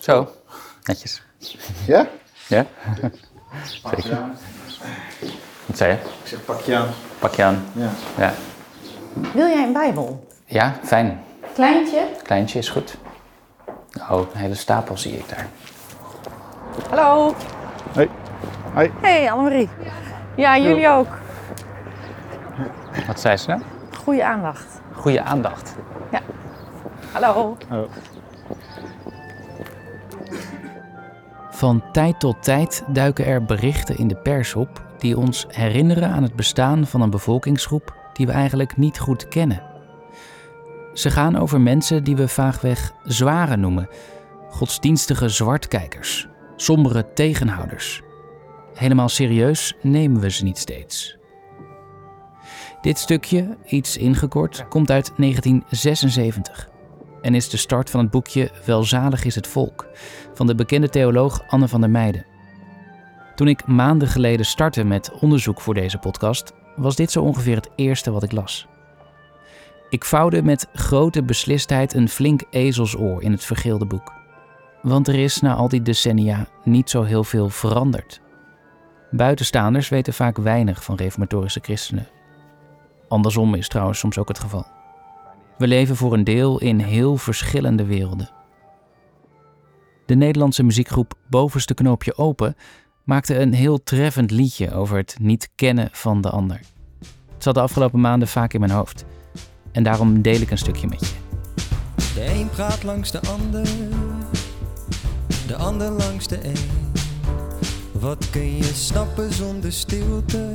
Zo, netjes. Ja? Ja? Pak je aan. Wat zei je? Ik zeg pak je aan. Pak je aan. Ja. Ja, Wil jij een Bijbel? ja fijn. Kleintje? Kleintje is goed. Oh, een hele stapel zie ik daar. Hallo. Hoi. Hoi. Hey Annemarie. Ja, jullie ook. Wat zei ze nou? Goede aandacht. Goede aandacht. Ja. Hallo. Oh. Van tijd tot tijd duiken er berichten in de pers op die ons herinneren aan het bestaan van een bevolkingsgroep die we eigenlijk niet goed kennen. Ze gaan over mensen die we vaagweg zware noemen, godsdienstige zwartkijkers, sombere tegenhouders. Helemaal serieus nemen we ze niet steeds. Dit stukje, iets ingekort, komt uit 1976 en is de start van het boekje Welzalig is het volk van de bekende theoloog Anne van der Meijden. Toen ik maanden geleden startte met onderzoek voor deze podcast, was dit zo ongeveer het eerste wat ik las. Ik vouwde met grote beslistheid een flink ezelsoor in het vergeelde boek. Want er is na al die decennia niet zo heel veel veranderd. Buitenstaanders weten vaak weinig van reformatorische christenen. Andersom is trouwens soms ook het geval. We leven voor een deel in heel verschillende werelden. De Nederlandse muziekgroep Bovenste Knoopje Open maakte een heel treffend liedje over het niet kennen van de ander. Het zat de afgelopen maanden vaak in mijn hoofd. En daarom deel ik een stukje met je. De een praat langs de ander, de ander langs de een. Wat kun je snappen zonder stilte?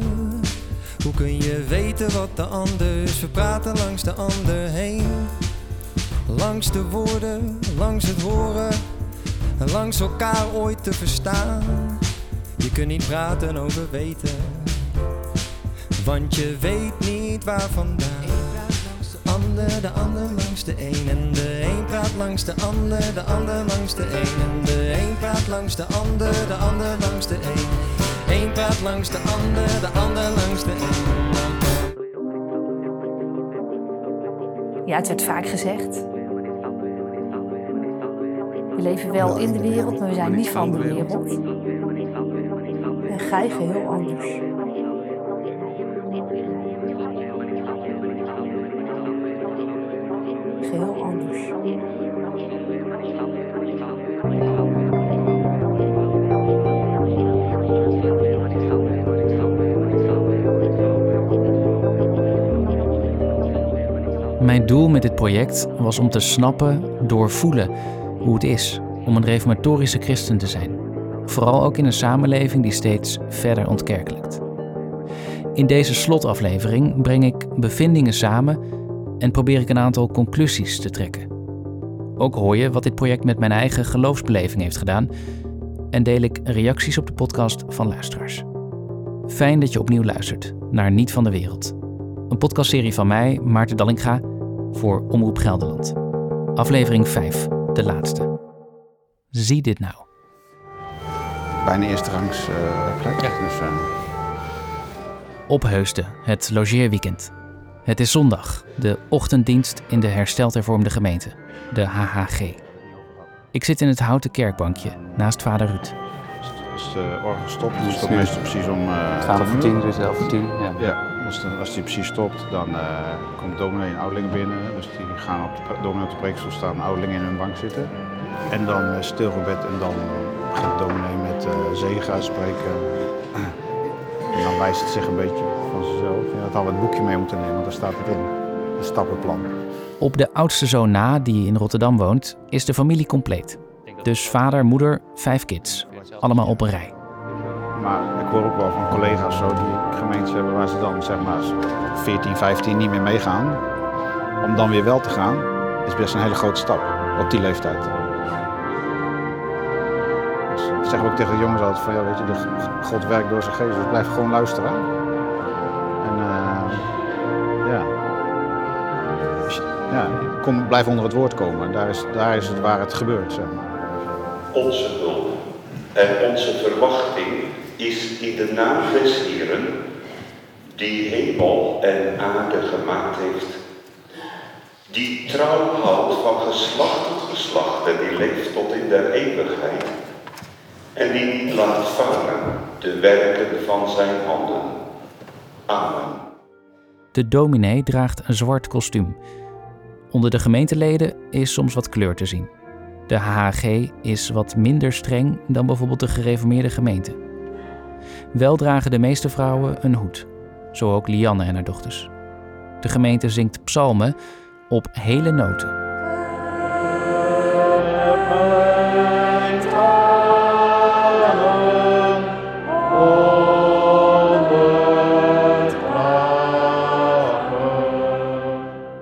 Hoe kun je weten wat de ander is? We praten langs de ander heen. Langs de woorden, langs het horen, en langs elkaar ooit te verstaan. Je kunt niet praten over weten, want je weet niet waar vandaan. De ander, de ander langs de een en de een praat langs de ander, de ander langs de een en de een praat langs de ander, de ander langs de een. Praat langs de ander, de ander langs de een. Ja, het werd vaak gezegd. We leven wel in de wereld, maar we zijn niet van de wereld. En gij geheel anders. Geheel anders. Mijn doel met dit project was om te snappen, doorvoelen hoe het is om een reformatorische christen te zijn. Vooral ook in een samenleving die steeds verder ontkerkelijkt. In deze slotaflevering breng ik bevindingen samen en probeer ik een aantal conclusies te trekken. Ook hoor je wat dit project met mijn eigen geloofsbeleving heeft gedaan en deel ik reacties op de podcast van luisteraars. Fijn dat je opnieuw luistert naar Niet van de Wereld. Een podcastserie van mij, Maarten Dallinga, voor Omroep Gelderland. Aflevering 5, de laatste. Zie dit nou. Bijna eerste rangs eh, plek. Dus, eh, Opheusden, het logeerweekend. Het is zondag, de ochtenddienst in de hersteld hervormde gemeente, de HHG. Ik zit in het houten kerkbankje naast vader Ruud. als de orgel stopt, dan stopt meestal precies om uh, 12 voor 10, dus 11 voor 10. Ja. Ja, dan, als die precies stopt, dan eh, komt dominee en ouderlingen binnen. Dus die gaan op de, dominee op de preekstoel staan, ouderlingen in hun bank zitten. En dan uh, stilgebed en dan de dominee met eh zegen uitspreken. En dan wijst het zich een beetje van zichzelf. Ja, dat hadden we het boekje mee moeten nemen, want daar staat het in. Het stappenplan. Op de oudste zoon na, die in Rotterdam woont, is de familie compleet. Dus vader, moeder, vijf kids. Allemaal op een rij. Maar hoor ook wel van collega's zo die gemeentes hebben waar ze dan zeg maar 14, 15 niet meer meegaan. Om dan weer wel te gaan, is best een hele grote stap op die leeftijd. Dus ik zeg ook tegen de jongens altijd van ja weet je, God werkt door zijn geest, dus blijf gewoon luisteren. En eh, ja, ja kom, blijf onder het woord komen. Daar is, daar is het waar het gebeurt, zeg maar. Onze hulp en onze verwachting is in de naam des die hemel en aarde gemaakt heeft, die trouw houdt van geslacht tot geslacht en die leeft tot in der eeuwigheid. En die niet laat varen de werken van zijn handen. Amen. De dominee draagt een zwart kostuum. Onder de gemeenteleden is soms wat kleur te zien. De HHG is wat minder streng dan bijvoorbeeld de gereformeerde gemeente. Wel dragen de meeste vrouwen een hoed, zo ook Lianne en haar dochters. De gemeente zingt psalmen op hele noten.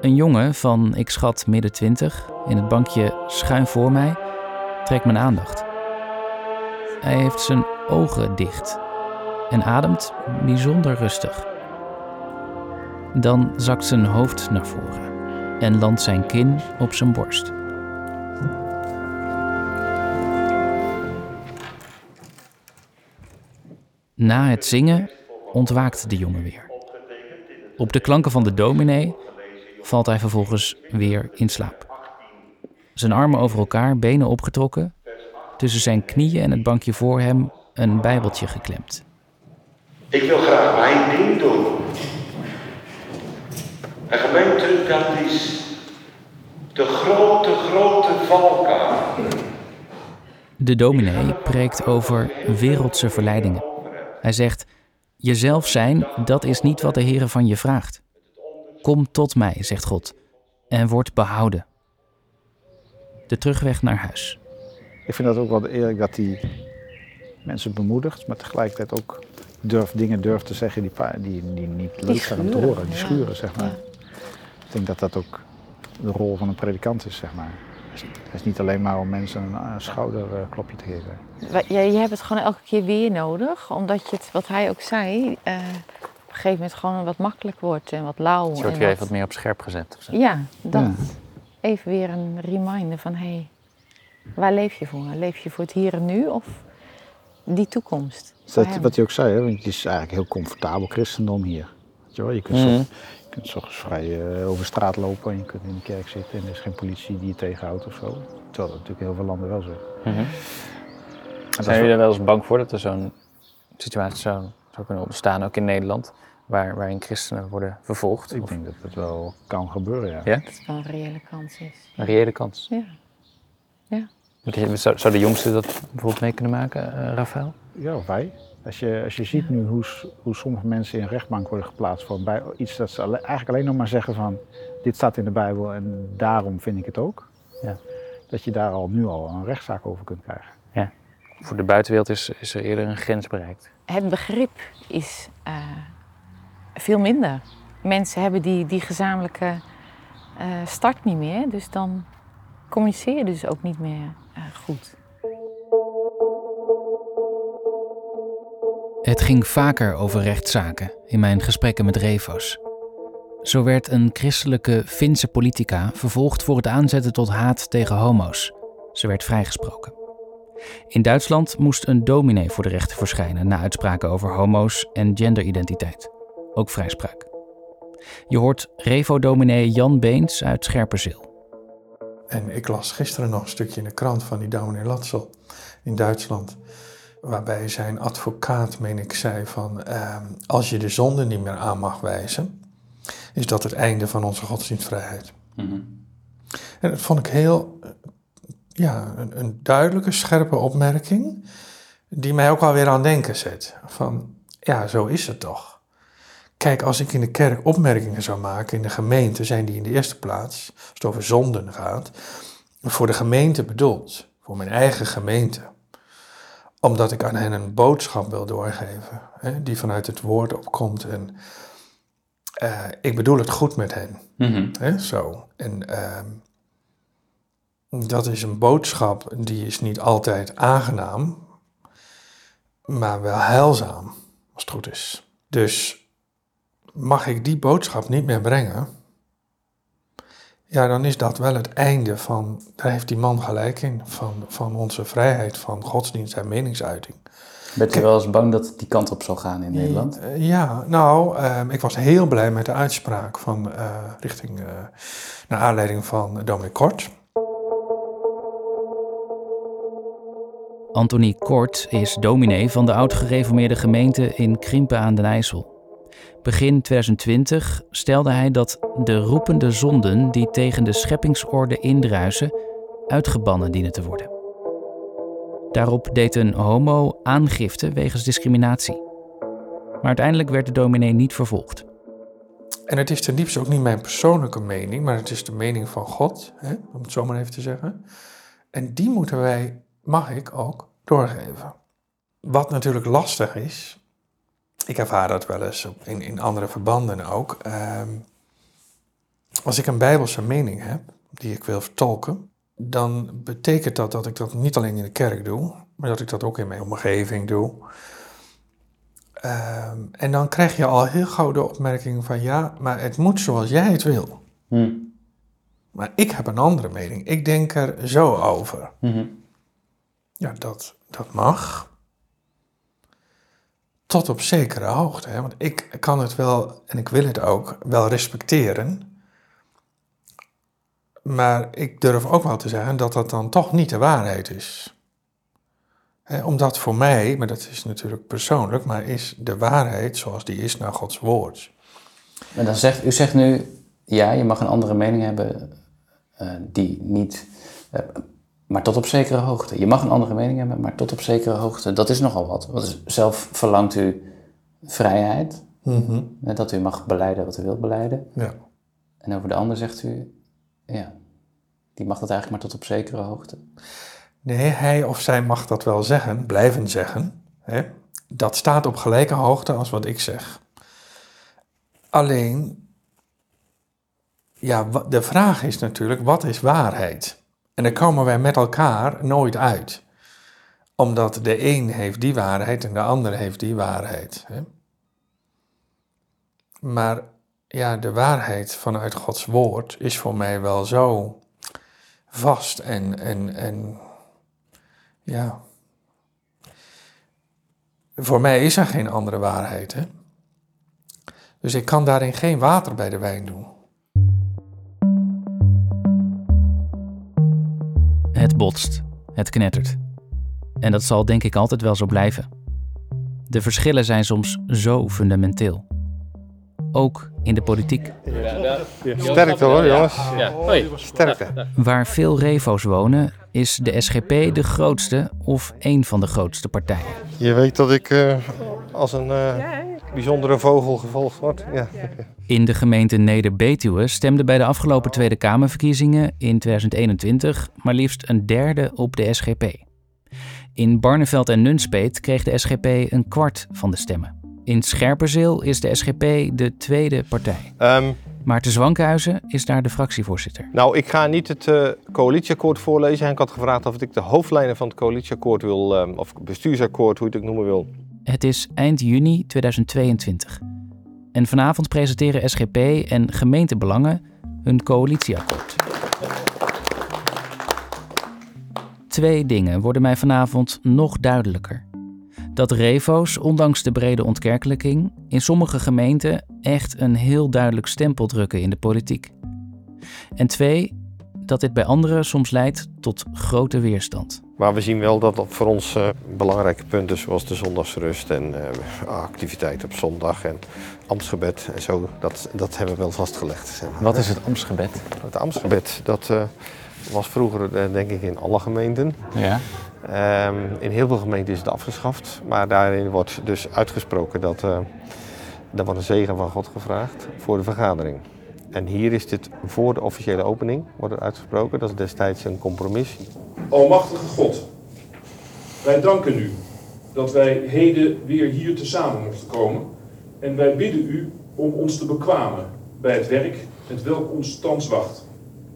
Een jongen van, ik schat, midden twintig, in het bankje schuin voor mij, trekt mijn aandacht. Hij heeft zijn ogen dicht en ademt bijzonder rustig. Dan zakt zijn hoofd naar voren en landt zijn kin op zijn borst. Na het zingen ontwaakt de jongen weer. Op de klanken van de dominee valt hij vervolgens weer in slaap. Zijn armen over elkaar, benen opgetrokken, tussen zijn knieën en het bankje voor hem een bijbeltje geklemd. Ik wil graag mijn ding doen. En gemeente, dat is de grote, grote valkuil. De dominee preekt over wereldse verleidingen. Hij zegt: Jezelf zijn, dat is niet wat de Heer van je vraagt. Kom tot mij, zegt God, en word behouden. De terugweg naar huis. Ik vind dat ook wel eerlijk dat hij mensen bemoedigt, maar tegelijkertijd ook durft, dingen durft te zeggen die, pa- die, die niet leuk zijn om te horen. Die ja. schuren, zeg maar. Ja. Ik denk dat dat ook de rol van een predikant is, zeg maar. Het is- Het is niet alleen maar om mensen een schouderklopje te geven. Ja, je hebt het gewoon elke keer weer nodig, omdat je het, wat hij ook zei, eh, op een gegeven moment gewoon wat makkelijk wordt en wat lauw. Het wordt en weer wat- even wat meer op scherp gezet. of zo. Ja, dat. Ja. Even weer een reminder van, hé, hey, waar leef je voor? Leef je voor het hier en nu of die toekomst? Dat, wat hij ook zei, hè, want het is eigenlijk heel comfortabel christendom hier. Je, wel? je kunt, Mhm. zo, je kunt ochtends vrij eh, over straat lopen en je kunt in de kerk zitten en er is geen politie die je tegenhoudt of zo. Terwijl dat natuurlijk in heel veel landen wel zo. is. En dat Zijn jullie wel- er wel eens bang voor dat er zo'n situatie zou, zou kunnen ontstaan, ook in Nederland, waar, waarin christenen worden vervolgd? Ik Of denk dat het wel kan gebeuren, ja. Ja? Dat het wel een reële kans is. een reële kans. Ja. Zou, zou de jongste dat bijvoorbeeld mee kunnen maken, eh Rafael? Ja, of wij. Als je, als je ziet nu hoe, hoe sommige mensen in een rechtbank worden geplaatst voor bij, iets dat ze alle- eigenlijk alleen nog maar zeggen van dit staat in de Bijbel en daarom vind ik het ook. Ja. Dat je daar al nu al een rechtszaak over kunt krijgen. Voor de buitenwereld is, is er eerder een grens bereikt. Het begrip is eh, veel minder. Mensen hebben die, die gezamenlijke eh, start niet meer, dus dan communiceer je dus ook niet meer goed. Het ging vaker over rechtszaken in mijn gesprekken met Revo's. Zo werd een christelijke Finse politica vervolgd voor het aanzetten tot haat tegen homo's. Ze werd vrijgesproken. In Duitsland moest een dominee voor de rechter verschijnen na uitspraken over homo's en genderidentiteit. Ook vrijspraak. Je hoort Revo-dominee Jan Beens uit Scherpenzeel. En ik las gisteren nog een stukje in de krant van die dominee Latzel in Duitsland. Waarbij zijn advocaat, meen ik, zei van... ehm, als je de zonde niet meer aan mag wijzen... is dat het einde van onze godsdienstvrijheid. En dat vond ik heel... ja, een, een duidelijke, scherpe opmerking... die mij ook alweer aan denken zet. Van, ja, zo is het toch. Kijk, als ik in de kerk opmerkingen zou maken in de gemeente, zijn die in de eerste plaats, als het over zonden gaat, voor de gemeente bedoeld, voor mijn eigen gemeente. Omdat ik aan hen een boodschap wil doorgeven, hè, die vanuit het woord opkomt. En eh, ik bedoel het goed met hen. Hè, zo. En ehm, dat is een boodschap die is niet altijd aangenaam, maar wel heilzaam, als het goed is. Dus mag ik die boodschap niet meer brengen, ja, dan is dat wel het einde van, daar heeft die man gelijk in, van, van onze vrijheid van godsdienst en meningsuiting. Bent u wel eens bang dat het die kant op zal gaan in Nederland? Eh, Ja, nou, ehm, ik was heel blij met de uitspraak van eh, richting, eh, naar aanleiding van Dominic Kort. Anthony Kort is dominee van de oud-gereformeerde gemeente in Krimpen aan den IJssel. Begin 2020 stelde hij dat de roepende zonden die tegen de scheppingsorde indruisen, uitgebannen dienen te worden. Daarop deed een homo aangifte wegens discriminatie. Maar uiteindelijk werd de dominee niet vervolgd. En het is ten diepste ook niet mijn persoonlijke mening, maar het is de mening van God, hè, om het zo maar even te zeggen. En die moeten wij, mag ik ook, doorgeven. Wat natuurlijk lastig is, ik ervaar dat wel eens in, in andere verbanden ook. Ehm, als ik een bijbelse mening heb, die ik wil vertolken, dan betekent dat dat ik dat niet alleen in de kerk doe, maar dat ik dat ook in mijn omgeving doe. Ehm, en dan krijg je al heel gauw de opmerking van ja, maar het moet zoals jij het wil. Hmm. Maar ik heb een andere mening. Ik denk er zo over. Mhm. Ja, dat, dat mag. Tot op zekere hoogte. Hè? Want ik kan het wel, en ik wil het ook, wel respecteren. Maar ik durf ook wel te zeggen dat dat dan toch niet de waarheid is. Hè, omdat voor mij, maar dat is natuurlijk persoonlijk, maar is de waarheid zoals die is naar Gods woord. En dan zegt, u zegt nu, ja, je mag een andere mening hebben eh, die niet, eh, maar tot op zekere hoogte. Je mag een andere mening hebben, maar tot op zekere hoogte. Dat is nogal wat. Want zelf verlangt u vrijheid, Mhm. dat u mag beleiden wat u wilt beleiden. Ja. En over de ander zegt u, ja, die mag dat eigenlijk maar tot op zekere hoogte. Nee, hij of zij mag dat wel zeggen, blijven zeggen. Hè? Dat staat op gelijke hoogte als wat ik zeg. Alleen, ja, de vraag is natuurlijk, wat is waarheid? En daar komen wij met elkaar nooit uit. Omdat de een heeft die waarheid en de ander heeft die waarheid. Hè? Maar ja, de waarheid vanuit Gods woord is voor mij wel zo vast en, en, en ja. Voor mij is er geen andere waarheid. Hè? Dus ik kan daarin geen water bij de wijn doen. Het botst, het knettert. En dat zal denk ik altijd wel zo blijven. De verschillen zijn soms zo fundamenteel. Ook in de politiek. Sterkte hoor, jongens. Ja, hoi. Sterkte. Waar veel revo's wonen, is de SGP de grootste of één van de grootste partijen. Je weet dat ik eh, als een eh, bijzondere vogel gevolgd word. Ja. In de gemeente Neder-Betuwe stemde bij de afgelopen Tweede Kamerverkiezingen in 2021 maar liefst een derde op de SGP. In Barneveld en Nunspeet kreeg de SGP een kwart van de stemmen. In Scherpenzeel is de SGP de tweede partij. Ehm, Maarten Zwankhuizen is daar de fractievoorzitter. nou, ik ga niet het eh, coalitieakkoord voorlezen. Henk had gevraagd of ik de hoofdlijnen van het coalitieakkoord wil, ehm, of bestuursakkoord, hoe je het ook noemen wil. Het is eind juni 2022. En vanavond presenteren SGP en gemeentebelangen hun coalitieakkoord. Twee dingen worden mij vanavond nog duidelijker. Dat revo's, ondanks de brede ontkerkelijking, in sommige gemeenten echt een heel duidelijk stempel drukken in de politiek. En twee, dat dit bij anderen soms leidt tot grote weerstand. Maar we zien wel dat dat voor ons eh, belangrijke punten zoals de zondagsrust en eh, activiteit op zondag en ambtsgebed en zo, dat, dat hebben we wel vastgelegd. zeg maar. Wat is het Amtsgebed? Het ambtsgebed, dat eh, was vroeger denk ik in alle gemeenten. Ja. Ehm, in heel veel gemeenten is het afgeschaft, maar daarin wordt dus uitgesproken dat uh, er wordt een zegen van God gevraagd voor de vergadering. En hier is dit voor de officiële opening wordt het uitgesproken. Dat is destijds een compromis. Almachtige God, wij danken u dat wij heden weer hier tezamen mochten komen. En wij bidden u om ons te bekwamen bij het werk het welk ons thans wacht.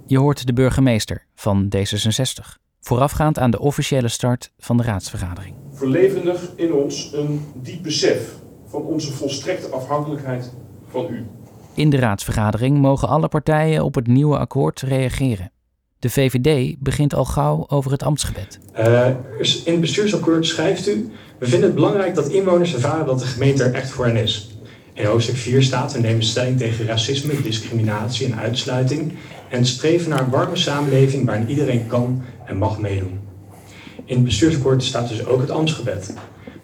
Je hoort de burgemeester van D66, voorafgaand aan de officiële start van de raadsvergadering. Verlevendig in ons een diep besef van onze volstrekte afhankelijkheid van u. In de raadsvergadering mogen alle partijen op het nieuwe akkoord reageren. De VVD begint al gauw over het ambtsgebed. Uh, in het bestuursakkoord schrijft u: We vinden het belangrijk dat inwoners ervaren dat de gemeente er echt voor hen is. In hoofdstuk 4 staat: We nemen stelling tegen racisme, discriminatie en uitsluiting. En streven naar een warme samenleving waarin iedereen kan en mag meedoen. In het bestuursakkoord staat dus ook het ambtsgebed.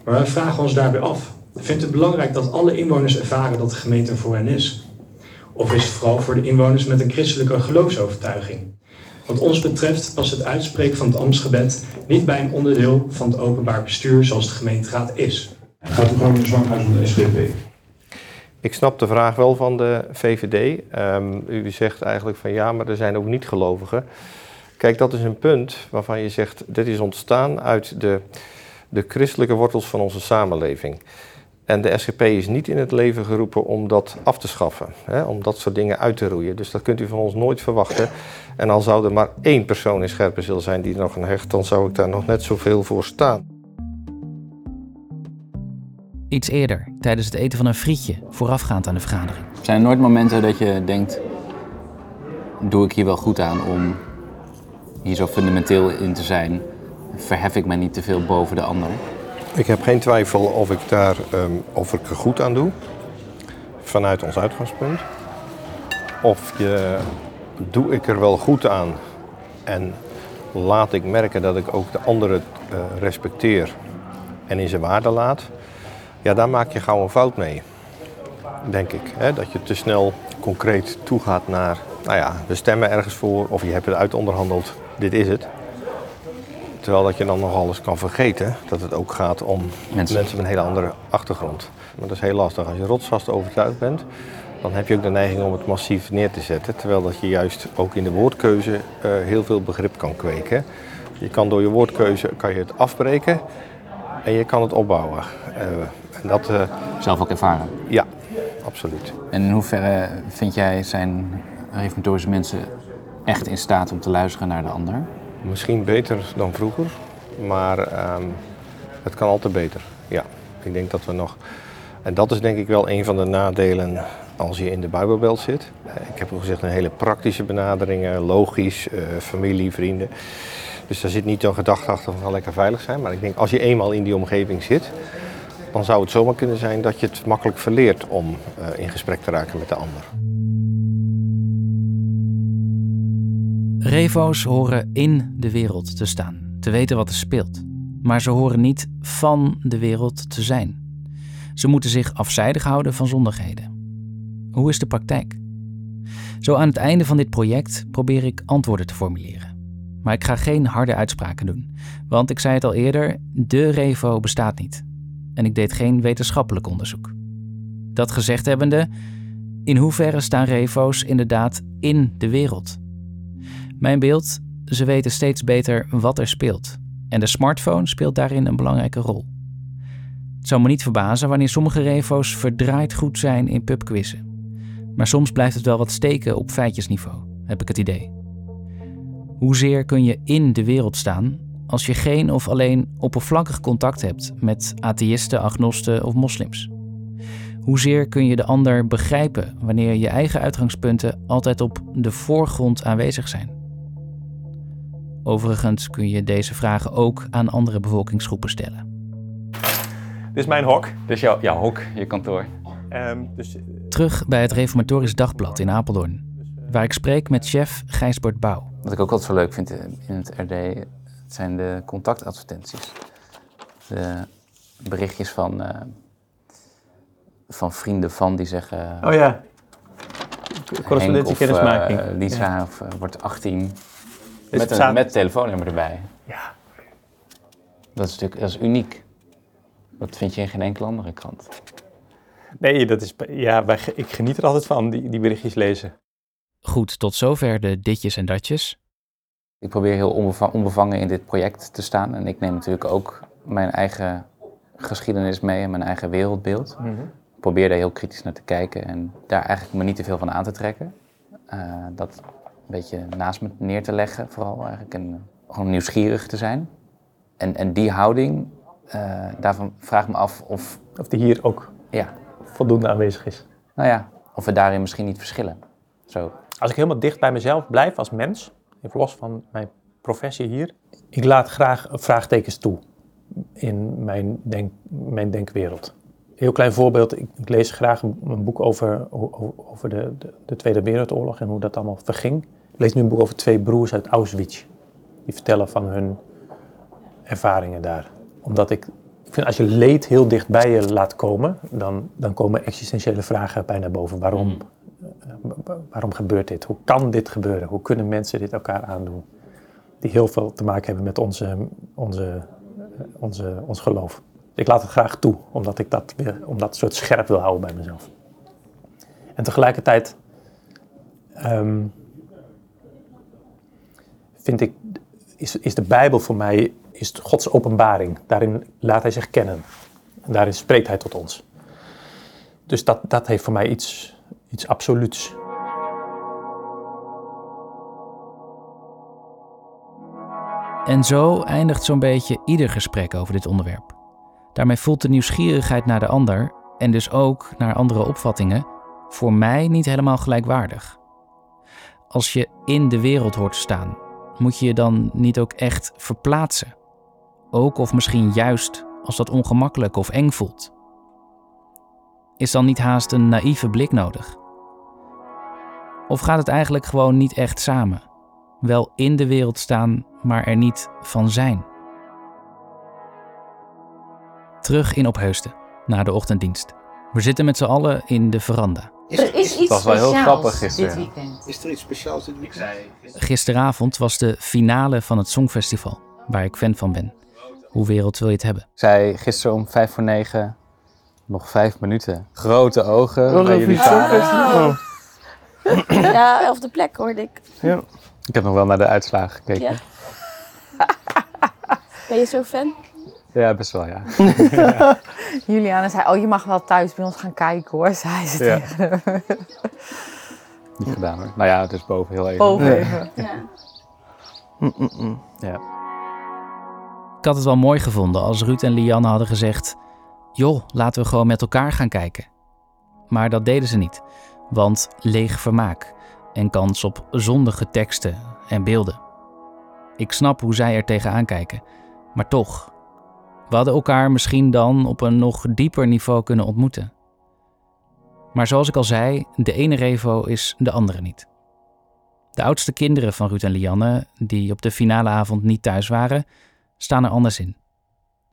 Maar wij vragen ons daarbij af. Vindt het belangrijk dat alle inwoners ervaren dat de gemeente voor hen is? Of is het vooral voor de inwoners met een christelijke geloofsovertuiging? Wat ons betreft was het uitspreken van het ambtsgebed niet bij een onderdeel van het openbaar bestuur zoals de gemeenteraad is. Gaat u gewoon de zwankhuis van de SGP? Ik snap de vraag wel van de VVD. Ehm, u zegt eigenlijk van ja, maar er zijn ook niet-gelovigen. Kijk, dat is een punt waarvan je zegt, dit is ontstaan uit de, de christelijke wortels van onze samenleving. En de SGP is niet in het leven geroepen om dat af te schaffen, hè, om dat soort dingen uit te roeien. Dus dat kunt u van ons nooit verwachten. En al zou er maar één persoon in Scherpenzeel zijn die er nog aan hecht, dan zou ik daar nog net zoveel voor staan. Iets eerder, tijdens het eten van een frietje, voorafgaand aan de vergadering. Zijn er nooit momenten dat je denkt, doe ik hier wel goed aan om hier zo fundamenteel in te zijn? Verhef ik mij niet te veel boven de ander? Ik heb geen twijfel of ik daar ehm, of ik er goed aan doe, vanuit ons uitgangspunt. Of je, doe ik er wel goed aan en laat ik merken dat ik ook de anderen eh, respecteer en in zijn waarde laat. Ja, daar maak je gauw een fout mee, denk ik. Hè? Dat je te snel concreet toegaat naar, nou ja, we stemmen ergens voor of je hebt het uitonderhandeld, dit is het. Terwijl dat je dan nog alles kan vergeten, dat het ook gaat om mensen, met een hele andere achtergrond. Maar dat is heel lastig. Als je rotsvast overtuigd bent, dan heb je ook de neiging om het massief neer te zetten. Terwijl dat je juist ook in de woordkeuze uh, heel veel begrip kan kweken. Je kan door je woordkeuze kan je het afbreken en je kan het opbouwen. Uh, en dat, uh, Zelf ook ervaren? Ja, absoluut. En in hoeverre vind jij zijn reformatorische mensen echt in staat om te luisteren naar de ander? Misschien beter dan vroeger, maar um, het kan altijd beter. Ja, ik denk dat we nog. En dat is denk ik wel een van de nadelen als je in de Bijbelbelt zit. Ik heb al gezegd een hele praktische benadering, logisch, uh, familie, vrienden. Dus daar zit niet een gedachte achter van lekker veilig zijn. Maar ik denk als je eenmaal in die omgeving zit, dan zou het zomaar kunnen zijn dat je het makkelijk verleert om uh, in gesprek te raken met de ander. Revo's horen in de wereld te staan, te weten wat er speelt. Maar ze horen niet van de wereld te zijn. Ze moeten zich afzijdig houden van zondigheden. Hoe is de praktijk? Zo aan het einde van dit project probeer ik antwoorden te formuleren. Maar ik ga geen harde uitspraken doen, want ik zei het al eerder: de Revo bestaat niet. En ik deed geen wetenschappelijk onderzoek. Dat gezegd hebbende, in hoeverre staan Revo's inderdaad in de wereld? Mijn beeld, ze weten steeds beter wat er speelt. En de smartphone speelt daarin een belangrijke rol. Het zou me niet verbazen wanneer sommige revo's verdraaid goed zijn in pubquizzen. Maar soms blijft het wel wat steken op feitjesniveau, heb ik het idee. Hoezeer kun je in de wereld staan als je geen of alleen oppervlakkig contact hebt met atheïsten, agnosten of moslims? Hoezeer kun je de ander begrijpen wanneer je eigen uitgangspunten altijd op de voorgrond aanwezig zijn? Overigens kun je deze vragen ook aan andere bevolkingsgroepen stellen. Dit is mijn hok. Dit is jouw, jouw hok, je kantoor. Um, dus, Terug bij het Reformatorisch Dagblad in Apeldoorn, waar ik spreek met chef Gijsbert Bouw. Wat ik ook altijd zo leuk vind in het RD zijn de contactadvertenties. De berichtjes van, uh, van vrienden van die zeggen... Oh ja, correspondentie kennismaking. Uh, Lisa ja. of, uh, wordt 18 met, een, met telefoonnummer erbij. Ja. Dat is natuurlijk dat is uniek. Dat vind je in geen enkele andere krant. Nee, dat is, ja, wij, ik geniet er altijd van, die, die berichtjes lezen. Goed, tot zover de ditjes en datjes. Ik probeer heel onbevangen in dit project te staan. En ik neem natuurlijk ook mijn eigen geschiedenis mee en mijn eigen wereldbeeld. Mm -hmm. Ik probeer daar heel kritisch naar te kijken en daar eigenlijk me niet te veel van aan te trekken. Uh, dat een beetje naast me neer te leggen, vooral eigenlijk. En gewoon nieuwsgierig te zijn. En, en die houding, uh, daarvan vraag ik me af of... Of die hier ook ja. voldoende aanwezig is. Nou ja, of we daarin misschien niet verschillen. Zo. Als ik helemaal dicht bij mezelf blijf als mens, even los van mijn professie hier, ik laat graag vraagtekens toe in mijn, denk, mijn denkwereld. Heel klein voorbeeld, ik, lees graag een, boek over, over de, de, de Tweede Wereldoorlog en hoe dat allemaal verging. Ik lees nu een boek over twee broers uit Auschwitz. Die vertellen van hun ervaringen daar. Omdat ik, ik vind als je leed heel dicht bij je laat komen, dan, dan komen existentiële vragen bij naar boven. Waarom, eh, waarom gebeurt dit? Hoe kan dit gebeuren? Hoe kunnen mensen dit elkaar aandoen? Die heel veel te maken hebben met onze, onze, eh, onze, ons geloof. Ik laat het graag toe, omdat ik dat weer, omdat soort scherp wil houden bij mezelf. En tegelijkertijd ehm, vind ik, is, is de Bijbel voor mij is Gods openbaring. Daarin laat hij zich kennen. En daarin spreekt hij tot ons. Dus dat, dat heeft voor mij iets, iets absoluuts. En zo eindigt zo'n beetje ieder gesprek over dit onderwerp. Daarmee voelt de nieuwsgierigheid naar de ander en dus ook naar andere opvattingen voor mij niet helemaal gelijkwaardig. Als je in de wereld hoort te staan, moet je je dan niet ook echt verplaatsen? Ook of misschien juist als dat ongemakkelijk of eng voelt? Is dan niet haast een naïeve blik nodig? Of gaat het eigenlijk gewoon niet echt samen? Wel in de wereld staan, maar er niet van zijn. Terug in Opheusden, na de ochtenddienst. We zitten met z'n allen in de veranda. Er is iets was wel heel speciaals grappig gisteren. dit weekend. Is er iets speciaals dit weekend? Gisteravond was de finale van het Songfestival, waar ik fan van ben. Hoe wereld wil je het hebben? Zei gisteren om vijf voor negen, nog vijf minuten. Grote ogen even jullie. Ja, elfde plek hoorde ik. Ja. Ik heb nog wel naar de uitslagen gekeken. Ja. Ben je zo fan? Ja, best wel, ja. Juliana zei, oh je mag wel thuis bij ons gaan kijken hoor, zei ze Ja. tegen hem. Niet gedaan hoor. Nou ja, dus boven heel even. Boven even. Ja. Ja. Ik had het wel mooi gevonden als Ruud en Lianne hadden gezegd: joh, laten we gewoon met elkaar gaan kijken. Maar dat deden ze niet, want leeg vermaak en kans op zondige teksten en beelden. Ik snap hoe zij er tegenaan kijken, maar toch. We hadden elkaar misschien dan op een nog dieper niveau kunnen ontmoeten. Maar zoals ik al zei, de ene Revo is de andere niet. De oudste kinderen van Ruud en Lianne, die op de finale avond niet thuis waren, staan er anders in.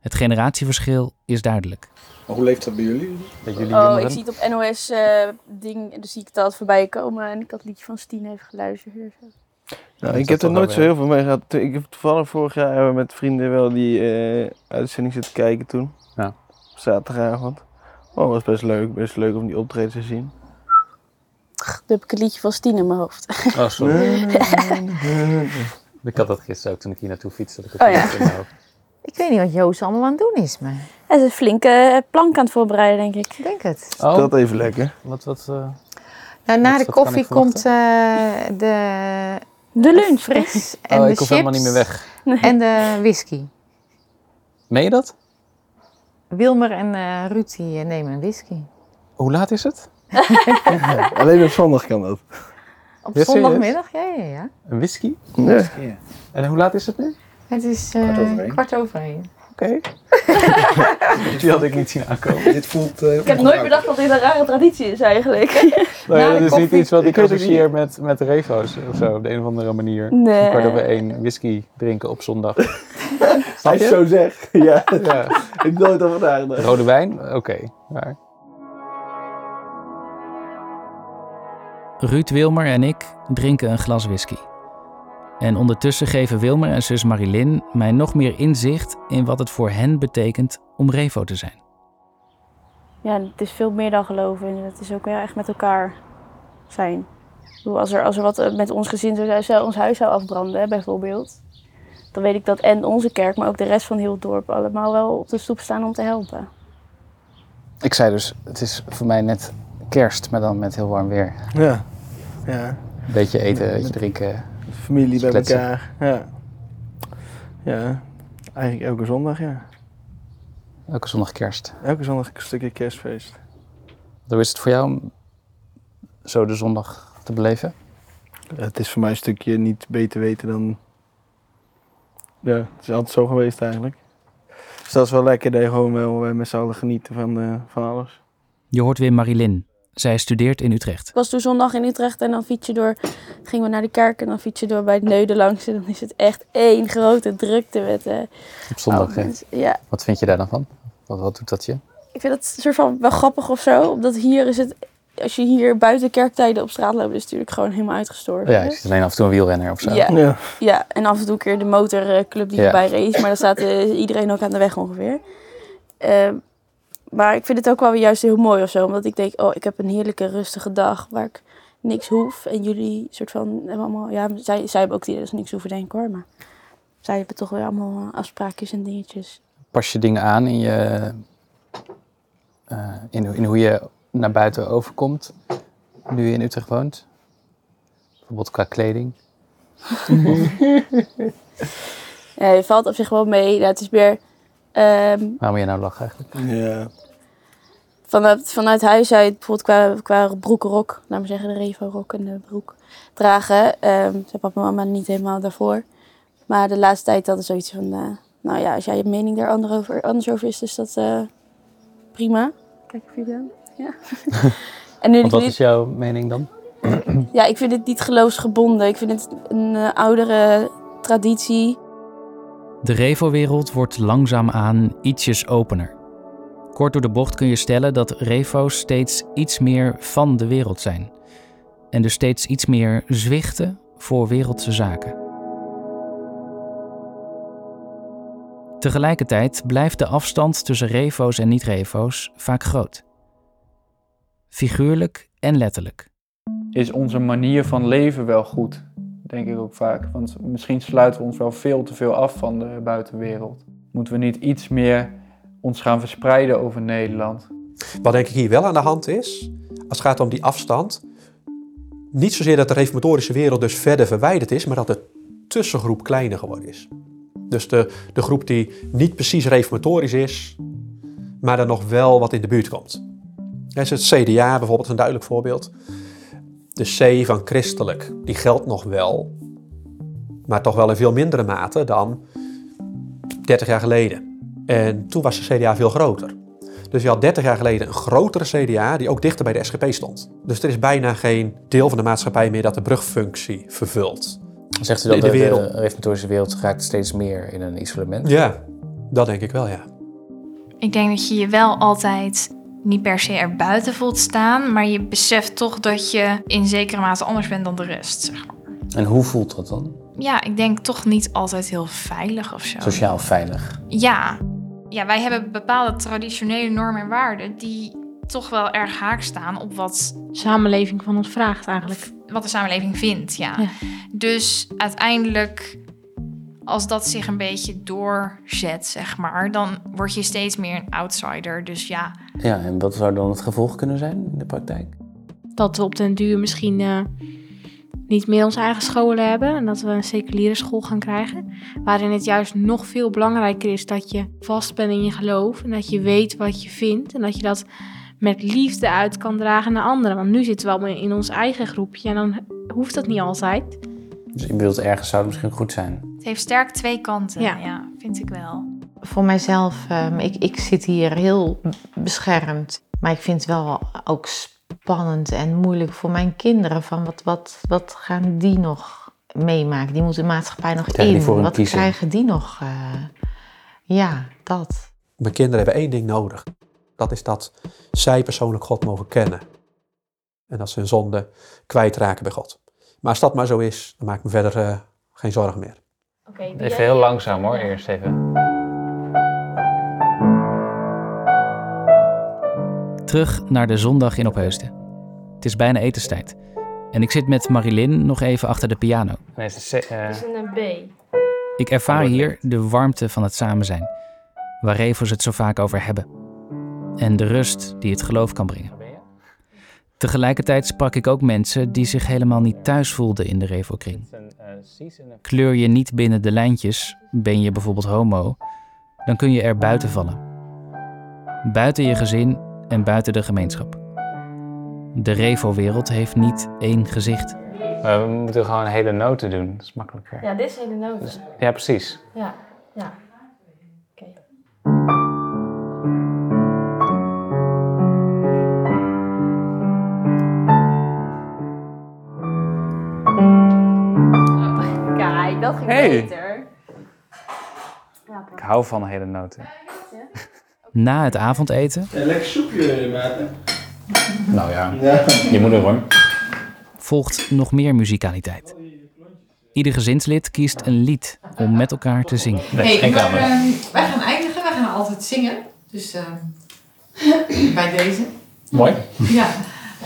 Het generatieverschil is duidelijk. Maar hoe leeft dat bij jullie? Dat jullie Oh, jongeren? ik zie het op NOS eh, ding, dus zie ik dat voorbij komen en ik had het liedje van Stien even geluisterd. Nou, ik heb er nooit zo heel veel mee gehad. Ik heb toevallig vorig jaar hebben we met vrienden wel die eh, uitzending zitten kijken toen. Ja. Zaterdagavond. Oh, was best leuk. Best leuk om die optreden te zien. Dan heb ik het liedje van Stien in mijn hoofd. Oh, sorry. Ik had dat gisteren ook toen ik hier naartoe fietste. Dat ik Oh het ja. niet in mijn hoofd. Ik weet niet wat Joost allemaal aan het doen is, maar Hij is een flinke eh, plank aan het voorbereiden, denk ik. ik denk het. Oh, Dat even lekker. wat, wat, eh, Nou, na Wat- de koffie komt eh, de De lunch. fris en oh, de ik hoef chips helemaal niet meer weg. en de whisky. Meen je dat? Wilmer en eh Ruud die, eh, nemen een whisky. Hoe laat is het? Alleen op zondag kan dat. Op zondagmiddag, ja, ja, ja. Een whisky? Ja. En hoe laat is het nu? Het is eh, Kwart over één. kwart. Oké. Die had ik niet zien aankomen. Dit voelt... eh, Ik heb nooit bedacht dat dit een rare traditie is eigenlijk. Nou ja, Na de dat is niet iets wat ik associeer met, met revo's of zo, op de een of andere manier. Nee. Kwart over één whisky drinken op zondag. Snap Als je zo zegt. Ja, Ja. ik heb nooit over nagedacht. Rode wijn? Oké. maar Ruud Wilmer en ik drinken een glas whisky. En ondertussen geven Wilmer en zus Marilyn mij nog meer inzicht in wat het voor hen betekent om Revo te zijn. Ja, het is veel meer dan geloven. En het is ook wel echt met elkaar zijn. Als, er, als er wat eh, met ons gezin zou zijn, ons huis zou afbranden, bijvoorbeeld. Dan weet ik dat en onze kerk, maar ook de rest van heel het dorp allemaal wel op de stoep staan om te helpen. Ik zei dus, het is voor mij net kerst, maar dan met heel warm weer. Ja. Ja. Een beetje eten, een beetje drinken. Familie bij Kletsen. elkaar. Ja. Ja. Eigenlijk elke zondag, ja. Elke zondag kerst. Elke zondag een stukje kerstfeest. Hoe is het voor jou om zo de zondag te beleven? Het is voor mij een stukje niet beter weten dan. Ja, het is altijd zo geweest eigenlijk. Dus dat is wel lekker dat je gewoon wel met z'n allen genieten van, eh, van alles. Je hoort weer Marilyn. Zij studeert in Utrecht. Ik was toen zondag in Utrecht en dan fiets je door, gingen we naar de kerk en dan fiets je door bij het Neuden langs. En dan is het echt één grote drukte met eh Op zondag, oude hè? mensen. Ja, Wat vind je daar dan van? Wat, wat doet dat je? ik vind het soort van wel grappig of zo. Omdat hier is het, als je hier buiten kerktijden op straat loopt, is het natuurlijk gewoon helemaal uitgestorven. Ja, je ziet alleen af en toe een wielrenner of zo. Ja. Ja. en af en toe een keer de motorclub die Ja. erbij race. Maar dan staat eh, iedereen ook aan de weg ongeveer. Ehm, maar ik vind het ook wel weer juist heel mooi of zo. Omdat ik denk, oh, ik heb een heerlijke rustige dag waar ik niks hoef. En jullie soort van allemaal... Ja, zij, zij hebben ook die ze niks hoeven denken hoor. Maar zij hebben toch weer allemaal eh, afspraakjes en dingetjes. Pas je dingen aan in, je, eh, in, in hoe je naar buiten overkomt, nu je in Utrecht woont? Bijvoorbeeld qua kleding. Ja, je valt op zich wel mee. Ja, het is meer... ehm, Waarom moet je nou lachen eigenlijk? Ja. vanuit, vanuit huis uit, bijvoorbeeld qua, qua broekenrok, laat maar zeggen, de Revo-rok en de broek dragen. Ehm zijn papa en mama niet helemaal daarvoor. Maar de laatste tijd hadden zoiets van, eh, nou ja, als jij je mening daar ander over, anders over is, is dat eh, prima. Kijk of jullie aan. Ja. en nu Want wat is jouw mening dan? ja, ik vind het niet geloofsgebonden. Ik vind het een eh, oudere traditie. De revo-wereld wordt langzaamaan ietsjes opener. Kort door de bocht kun je stellen dat revo's steeds iets meer van de wereld zijn. En dus steeds iets meer zwichten voor wereldse zaken. Tegelijkertijd blijft de afstand tussen revo's en niet-revo's vaak groot. Figuurlijk en letterlijk. is onze manier van leven wel goed, denk ik ook vaak. Want misschien sluiten we ons wel veel te veel af van de buitenwereld. Moeten we niet iets meer ons gaan verspreiden over Nederland? Wat denk ik hier wel aan de hand is, als het gaat om die afstand, niet zozeer dat de reformatorische wereld dus verder verwijderd is, maar dat de tussengroep kleiner geworden is. Dus de, de groep die niet precies reformatorisch is, maar er nog wel wat in de buurt komt. Ja, is het CDA bijvoorbeeld een duidelijk voorbeeld. De C van christelijk, die geldt nog wel, maar toch wel in veel mindere mate dan 30 jaar geleden. En toen was de CDA veel groter. Dus je had 30 jaar geleden een grotere CDA die ook dichter bij de SGP stond. Dus er is bijna geen deel van de maatschappij meer dat de brugfunctie vervult. Zegt u dat De- de, de de, wereld. reformatorische wereld raakt steeds meer in een isolement? Ja, dat denk ik wel, ja. Ik denk dat je je wel altijd niet per se er buiten voelt staan, maar je beseft toch dat je in zekere mate anders bent dan de rest. Zeg maar. En hoe voelt dat dan? Ja, ik denk toch niet altijd heel veilig of zo. Sociaal veilig. Ja. ja, wij hebben bepaalde traditionele normen en waarden die toch wel erg haak staan op wat Samenleving van ons vraagt eigenlijk. wat de samenleving vindt. Ja. Ja. Dus uiteindelijk, als dat zich een beetje doorzet, zeg maar, dan word je steeds meer een outsider. Dus ja, Ja, en wat zou dan het gevolg kunnen zijn in de praktijk? Dat we op den duur misschien eh, niet meer onze eigen scholen hebben. En dat we een seculiere school gaan krijgen. Waarin het juist nog veel belangrijker is dat je vast bent in je geloof. En dat je weet wat je vindt. En dat je dat met liefde uit kan dragen naar anderen. Want nu zitten we allemaal in ons eigen groepje. En dan hoeft dat niet altijd. Dus je bedoelt, ergens zou het misschien goed zijn. Het heeft sterk twee kanten. Ja. Ja, vind ik wel. Voor mijzelf, ehm, ik, ik zit hier heel beschermd. Maar ik vind het wel ook spannend en moeilijk voor mijn kinderen. Van wat, wat, wat gaan die nog meemaken? Die moeten de maatschappij nog in. Wat kiezen? krijgen die nog? eh, ja, dat. Mijn kinderen hebben één ding nodig. Dat is dat zij persoonlijk God mogen kennen. En dat ze hun zonde kwijtraken bij God. Maar als dat maar zo is, dan maak ik me verder eh, geen zorgen meer. Even heel langzaam hoor, eerst even. Terug naar de zondag in Opheusden. Het is bijna etenstijd. En ik zit met Marilyn nog even achter de piano. Nee, het is, eh, een B. Ik ervaar hier de warmte van het samen zijn, waar Revos het zo vaak over hebben. En de rust die het geloof kan brengen. Tegelijkertijd sprak ik ook mensen die zich helemaal niet thuis voelden in de Revo-kring. Kleur je niet binnen de lijntjes, ben je bijvoorbeeld homo, dan kun je er buiten vallen. Buiten je gezin en buiten de gemeenschap. De Revo-wereld heeft niet één gezicht. Eh, we moeten gewoon hele noten doen, dat is makkelijker. Ja, dit is hele noten. Dus- ja, precies. Ja, ja. Ging Hey. beter. Ik hou van hele noten. Na het avondeten Ja, lekker soepje, maat. Nou ja, Ja. je moeder hoor. volgt nog meer muzikaliteit. Ieder gezinslid kiest een lied om met elkaar te zingen. hey, maar, ehm, wij gaan eindigen, wij gaan altijd zingen. Dus ehm, bij deze. Mooi. Ja.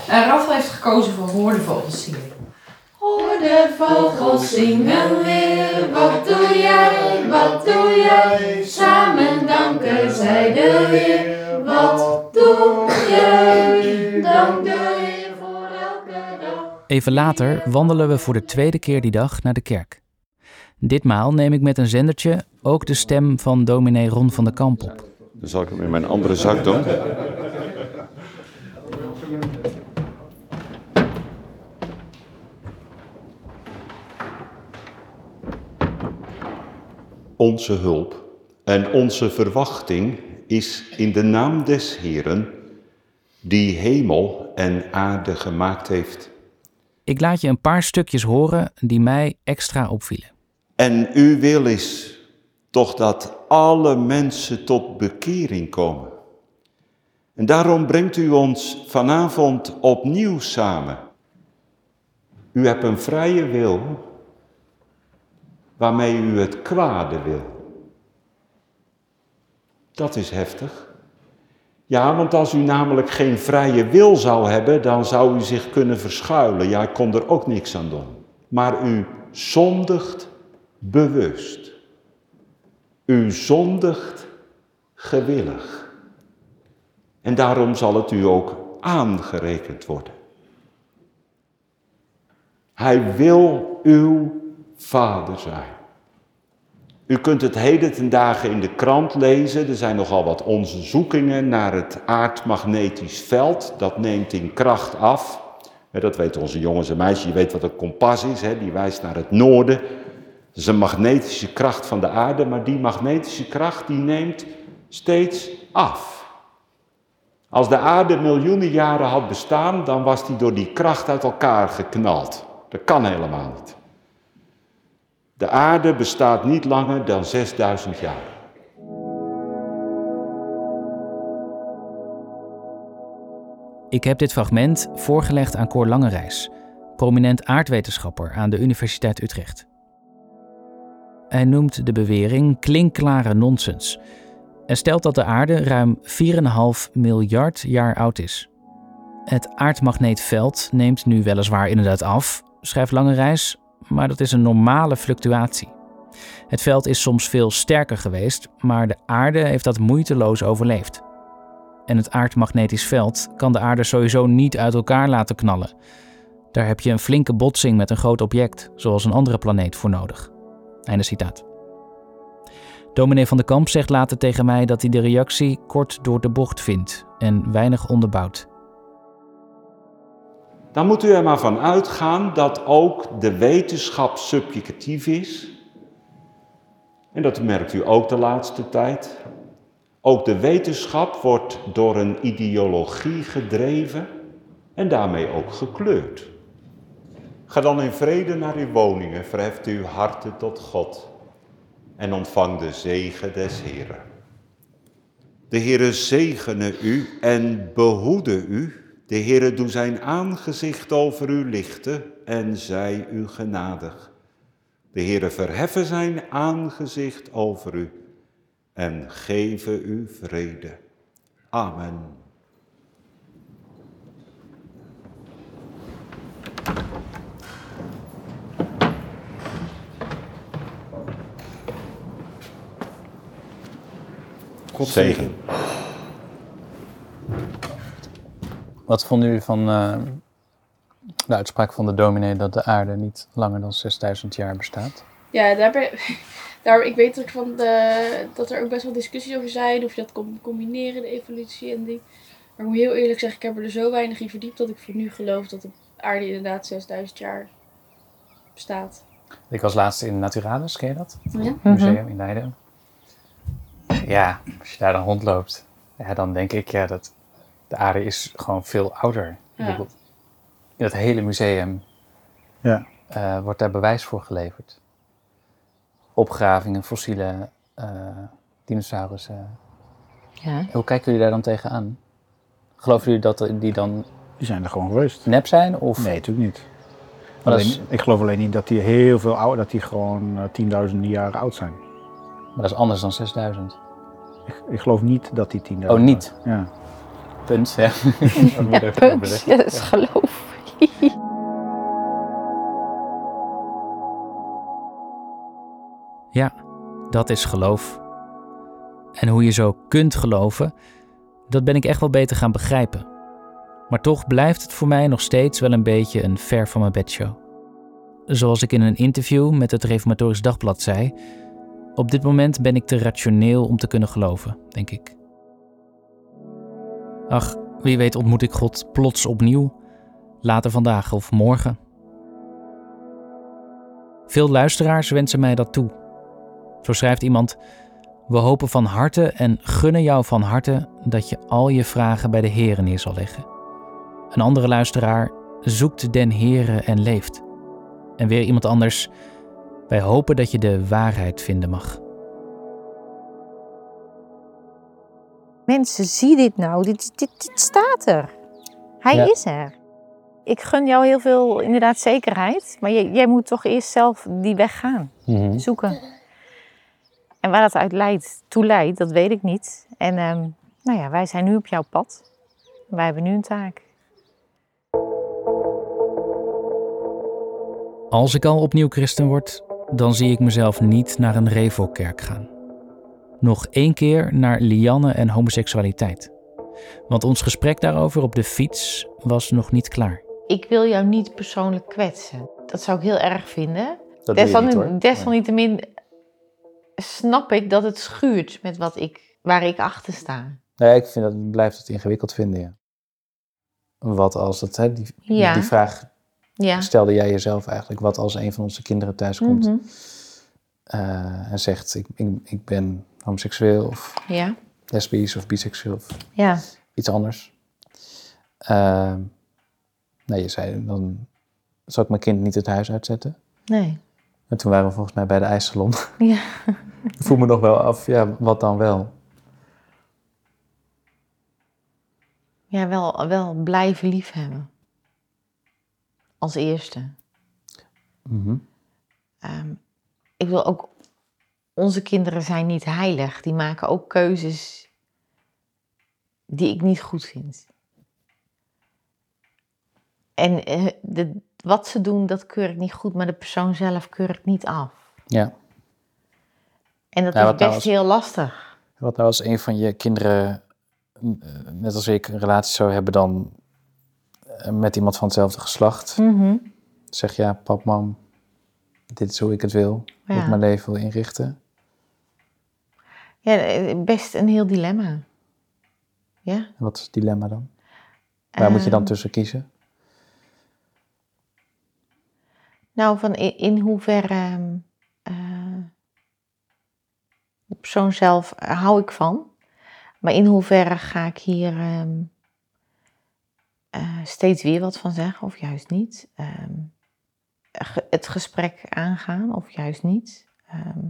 Uh, heeft gekozen voor Hoor de Vogels zingen. Hoor de vogels zingen weer, wat doe jij, wat doe jij? Samen danken zij de Heer, wat doe jij? Dank de Heer voor elke dag. Even later wandelen we voor de tweede keer die dag naar de kerk. Ditmaal neem ik met een zendertje ook de stem van dominee Ron van der Kamp op. Dan zal ik hem in mijn andere zak doen. Onze hulp en onze verwachting is in de naam des Heren, die hemel en aarde gemaakt heeft. Ik laat je een paar stukjes horen die mij extra opvielen. En uw wil is toch dat alle mensen tot bekering komen. En daarom brengt u ons vanavond opnieuw samen. U hebt een vrije wil waarmee u het kwade wil. Dat is heftig. Ja, want als u namelijk geen vrije wil zou hebben, dan zou u zich kunnen verschuilen. Ja, ik kon er ook niks aan doen. Maar u zondigt bewust. U zondigt gewillig. En daarom zal het u ook aangerekend worden. Hij wil uw vader zijn. U kunt het heden ten dagen in de krant lezen. Er zijn nogal wat onderzoekingen naar het aardmagnetisch veld. Dat neemt in kracht af. Dat weten onze jongens en meisjes. Je weet wat een kompas is. Hè? Die wijst naar het noorden. Dat is een magnetische kracht van de aarde. Maar die magnetische kracht die neemt steeds af. Als de aarde miljoenen jaren had bestaan, dan was die door die kracht uit elkaar geknald. Dat kan helemaal niet. De aarde bestaat niet langer dan 6000 jaar. Ik heb dit fragment voorgelegd aan Cor Langerijs, prominent aardwetenschapper aan de Universiteit Utrecht. Hij noemt de bewering klinkklare nonsens en stelt dat de aarde ruim 4,5 miljard jaar oud is. Het aardmagneetveld neemt nu weliswaar inderdaad af, schrijft Langerijs, maar dat is een normale fluctuatie. Het veld is soms veel sterker geweest, maar de aarde heeft dat moeiteloos overleefd. En het aardmagnetisch veld kan de aarde sowieso niet uit elkaar laten knallen. Daar heb je een flinke botsing met een groot object, zoals een andere planeet, voor nodig. Einde citaat. Dominee van de Kamp zegt later tegen mij dat hij de reactie kort door de bocht vindt en weinig onderbouwd. Dan moet u er maar van uitgaan dat ook de wetenschap subjectief is. En dat merkt u ook de laatste tijd. Ook de wetenschap wordt door een ideologie gedreven en daarmee ook gekleurd. Ga dan in vrede naar uw woningen, verheft uw harten tot God en ontvang de zegen des Heren. De Heere zegene u en behoede u. De Heere doe zijn aangezicht over u lichten en zij u genadig. De Heere verheffen zijn aangezicht over u en geven u vrede. Amen. God zegen. Wat vonden jullie van eh, de uitspraak van de dominee dat de aarde niet langer dan 6000 jaar bestaat? Ja, daar ben, daar, ik weet ook van de, dat er ook best wel discussies over zijn. Of je dat kon combineren, de evolutie en die. Maar ik moet heel eerlijk zeggen, ik heb er zo weinig in verdiept dat ik voor nu geloof dat de aarde inderdaad 6000 jaar bestaat. Ik was laatst in Naturalis, ken je dat? Ja. Museum in Leiden. Ja, als je daar dan rondloopt, ja, dan denk ik, ja, dat de aarde is gewoon veel ouder. Ja. Ik bedoel, In dat hele museum Ja. eh, wordt daar bewijs voor geleverd. opgravingen, fossiele eh dinosaurussen. Ja. Hoe kijken jullie daar dan tegenaan? Geloven jullie dat die dan Die zijn er gewoon geweest. nep zijn? Of? Nee, natuurlijk niet. Alleen, is- Ik geloof alleen niet dat die heel veel oud, dat die gewoon eh, tienduizenden jaren oud zijn. Maar dat is anders dan 6000. Ik, ik geloof niet dat die 10.000 Oh, niet? Ja. Punt, ja. Ja, punt. Ja, dat is geloof. Ja, dat is geloof. En hoe je zo kunt geloven, dat ben ik echt wel beter gaan begrijpen. Maar toch blijft het voor mij nog steeds wel een beetje een ver van mijn bedshow. Zoals ik in een interview met het Reformatorisch Dagblad zei, op dit moment ben ik te rationeel om te kunnen geloven, denk ik. Ach, wie weet ontmoet ik God plots opnieuw, later vandaag of morgen. Veel luisteraars wensen mij dat toe. Zo schrijft iemand: We hopen van harte en gunnen jou van harte dat je al je vragen bij de Here neer zal leggen. Een andere luisteraar zoekt den Here en leeft. En weer iemand anders: Wij hopen dat je de waarheid vinden mag. Mensen, zie dit nou. Dit, dit, dit staat er. Hij Ja. is er. Ik gun jou heel veel inderdaad zekerheid. Maar jij, jij moet toch eerst zelf die weg gaan. Mhm. Zoeken. En waar dat uit leidt, toe leidt, dat weet ik niet. En ehm, nou ja, wij zijn nu op jouw pad. Wij hebben nu een taak. Als ik al opnieuw christen word, dan zie ik mezelf niet naar een Revo-kerk gaan. Nog één keer naar Lianne en homoseksualiteit. Want ons gesprek daarover op de fiets was nog niet klaar. Ik wil jou niet persoonlijk kwetsen. Dat zou ik heel erg vinden. Dat niet. Desalniettemin snap ik dat het schuurt met wat ik, waar ik achter sta. Nee, ik vind dat, ik blijf het ingewikkeld vinden, ja. Wat als het, hè, die, Ja. die vraag Ja. stelde jij jezelf eigenlijk. Wat als een van onze kinderen thuis komt Mhm. eh, en zegt, ik, ik, ik ben homoseksueel of Ja. lesbisch of biseksueel of Ja. iets anders. Nee, je zei, dan zal ik mijn kind niet het huis uitzetten. Nee. En toen waren we volgens mij bij de ijssalon. Ja. ik voel me nog wel af, ja, wat dan wel? Ja, wel, wel blijven liefhebben. Als eerste. Mhm. Ehm, ik wil ook. Onze kinderen zijn niet heilig. Die maken ook keuzes die ik niet goed vind. En eh, de, wat ze doen, dat keur ik niet goed, maar de persoon zelf keur ik niet af. Ja. En dat Ja, is best nou als- heel lastig. Wat nou als een van je kinderen, eh, net als ik, een relatie zou hebben dan eh, met iemand van hetzelfde geslacht? Mhm. Zeg ja, pap, mam, dit is hoe ik het wil, hoe Ja. ik mijn leven wil inrichten. Ja, best een heel dilemma. Ja? En wat is het dilemma dan? Waar moet je dan Ehm, tussen kiezen? Nou, van in, in hoeverre eh, de persoon zelf eh, hou ik van. Maar in hoeverre ga ik hier ehm, eh, steeds weer wat van zeggen of juist niet? Ehm, het gesprek aangaan of juist niet? Ehm,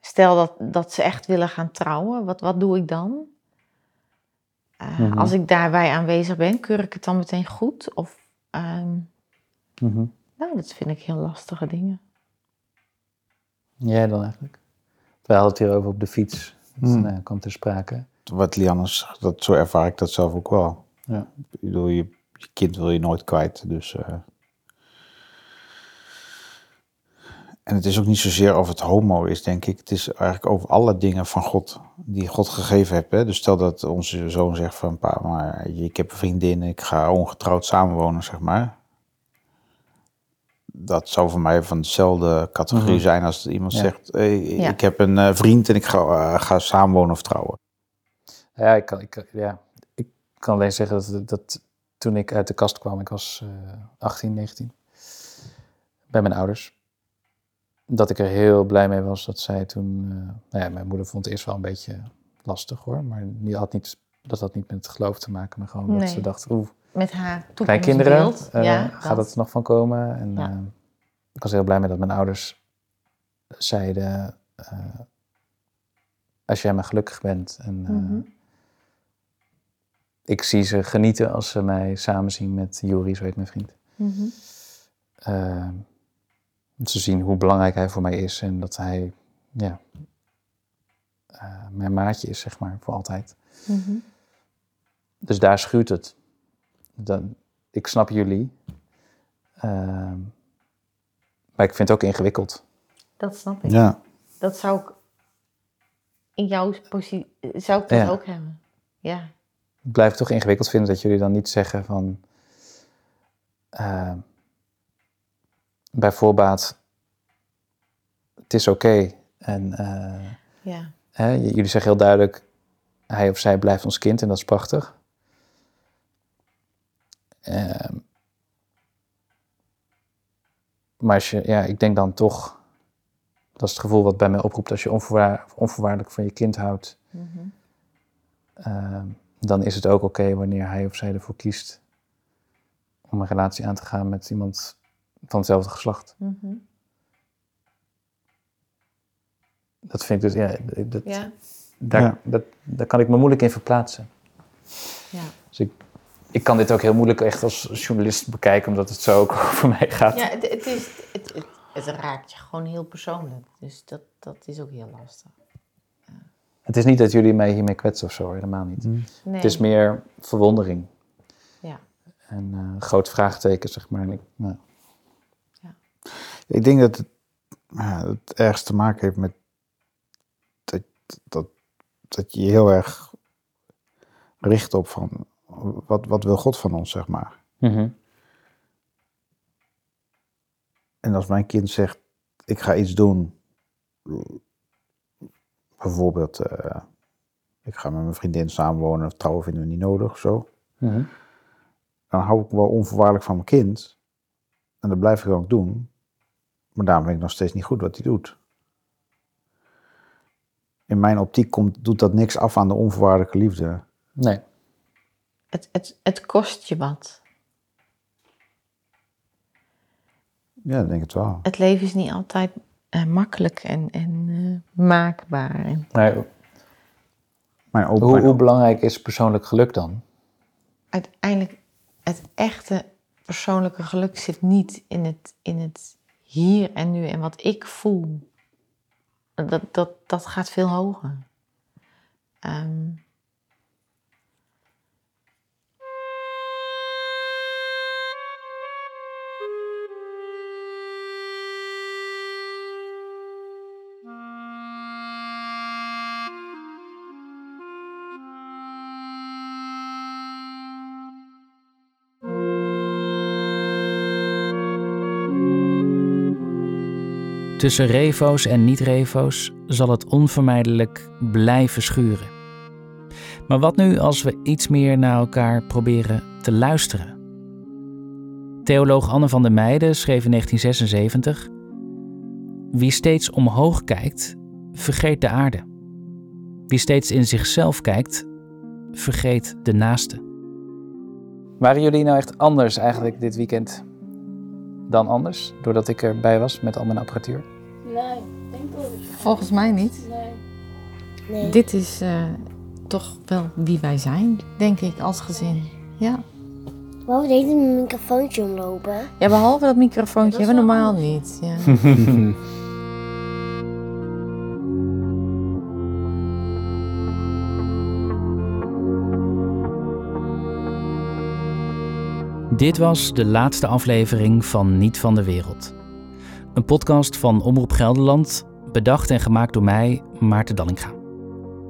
stel dat, dat ze echt willen gaan trouwen, wat, wat doe ik dan? Eh, Mhm. Als ik daarbij aanwezig ben, keur ik het dan meteen goed? Of, ehm, Mhm. nou, dat vind ik heel lastige dingen. Jij dan eigenlijk? We hadden het hier over op de fiets. Dat Hmm. nou, kwam ter sprake. Wat Lianne zegt, dat, zo ervaar ik dat zelf ook wel. Ja. Ik bedoel, je, je kind wil je nooit kwijt, dus... eh. En het is ook niet zozeer of het homo is, denk ik. Het is eigenlijk over alle dingen van God, die God gegeven heeft. Hè? Dus stel dat onze zoon zegt van, pa, maar ik heb een vriendin, ik ga ongetrouwd samenwonen, zeg maar. Dat zou voor mij van dezelfde categorie Mhm. zijn als iemand Ja. zegt, hey, Ja. ik heb een eh, vriend en ik ga, eh, ga samenwonen of trouwen. Ja, ik kan, ik, ja, ik kan alleen zeggen dat, dat toen ik uit de kast kwam, ik was eh 18, 19, bij mijn ouders, dat ik er heel blij mee was dat zij toen, eh, nou ja, mijn moeder vond het eerst wel een beetje lastig hoor, maar die had niet, dat had niet met het geloof te maken, maar gewoon dat ze dacht, oeh, Met haar kleinkinderen, eh, ja, gaat dat. het nog van komen? En Ja. eh, ik was heel blij mee dat mijn ouders zeiden, eh, als jij maar gelukkig bent. En, eh, Mhm. Ik zie ze genieten als ze mij samen zien met Juri, zo heet mijn vriend. Mhm. Eh, ze zien hoe belangrijk hij voor mij is en dat hij ja, eh, mijn maatje is, zeg maar, voor altijd. Mhm. Dus daar schuurt het. Dan, ik snap jullie. Ehm, maar ik vind het ook ingewikkeld. Dat snap ik. Ja. Dat zou ik in jouw positie zou ik dat Ja. ook hebben. Ja. Ik blijf het toch ingewikkeld vinden dat jullie dan niet zeggen van... eh, bij voorbaat, het is oké. En eh, Ja. hè, jullie zeggen heel duidelijk, hij of zij blijft ons kind en dat is prachtig. Ehm, maar als je, ja, ik denk dan toch, dat is het gevoel wat bij mij oproept als je onvoorwaar- onvoorwaardelijk van je kind houdt. Mhm. Ehm, dan is het ook oké wanneer hij of zij ervoor kiest om een relatie aan te gaan met iemand van hetzelfde geslacht. Mhm. Dat vind ik dus, ja, dat, Ja. Daar, Ja. Dat, daar kan ik me moeilijk in verplaatsen. Ja. Dus ik, ik kan dit ook heel moeilijk echt als journalist bekijken, omdat het zo ook over mij gaat. Ja, het, het, is, het, het, het raakt je gewoon heel persoonlijk. Dus dat, dat is ook heel lastig. Het is niet dat jullie mij hiermee kwetsen of zo, helemaal niet. Nee. Het is meer verwondering. Ja. En eh, een groot vraagteken, zeg maar. En ik, nou, Ik denk dat het, ja, het ergst te maken heeft met dat, dat, dat je heel erg richt op van wat, wat wil God van ons, zeg maar. Mhm. En als mijn kind zegt, ik ga iets doen, bijvoorbeeld, eh, ik ga met mijn vriendin samenwonen, of trouwen vinden we niet nodig of zo, Mhm. dan hou ik wel onvoorwaardelijk van mijn kind. En dat blijf ik dan ook doen. Maar daarom vind ik nog steeds niet goed wat hij doet. In mijn optiek komt, doet dat niks af aan de onvoorwaardelijke liefde. Nee. Het, het, het kost je wat. Ja, ik denk het wel. Het leven is niet altijd eh, makkelijk en, en eh, maakbaar. En, Nee, Mijn opa, hoe, hoe belangrijk is persoonlijk geluk dan? uiteindelijk, het echte persoonlijke geluk zit niet in het, in het hier en nu en wat ik voel. Dat, dat, dat gaat veel hoger. Ehm, Tussen revo's en niet-revo's zal het onvermijdelijk blijven schuren. Maar wat nu als we iets meer naar elkaar proberen te luisteren? Theoloog Anne van der Meijden schreef in 1976: Wie steeds omhoog kijkt, vergeet de aarde. Wie steeds in zichzelf kijkt, vergeet de naaste. Waren jullie nou echt anders eigenlijk dit weekend dan anders? Doordat ik erbij was met al mijn apparatuur? Nee, denk dat volgens mij niet. Nee. Nee. Dit is eh, toch wel wie wij zijn, denk ik, als gezin. Ja, deze met een microfoontje omlopen? ja behalve dat microfoontje hebben we normaal niet. Ja. Dit was de laatste aflevering van Niet van de Wereld. Een podcast van Omroep Gelderland, bedacht en gemaakt door mij, Maarten Dallinga.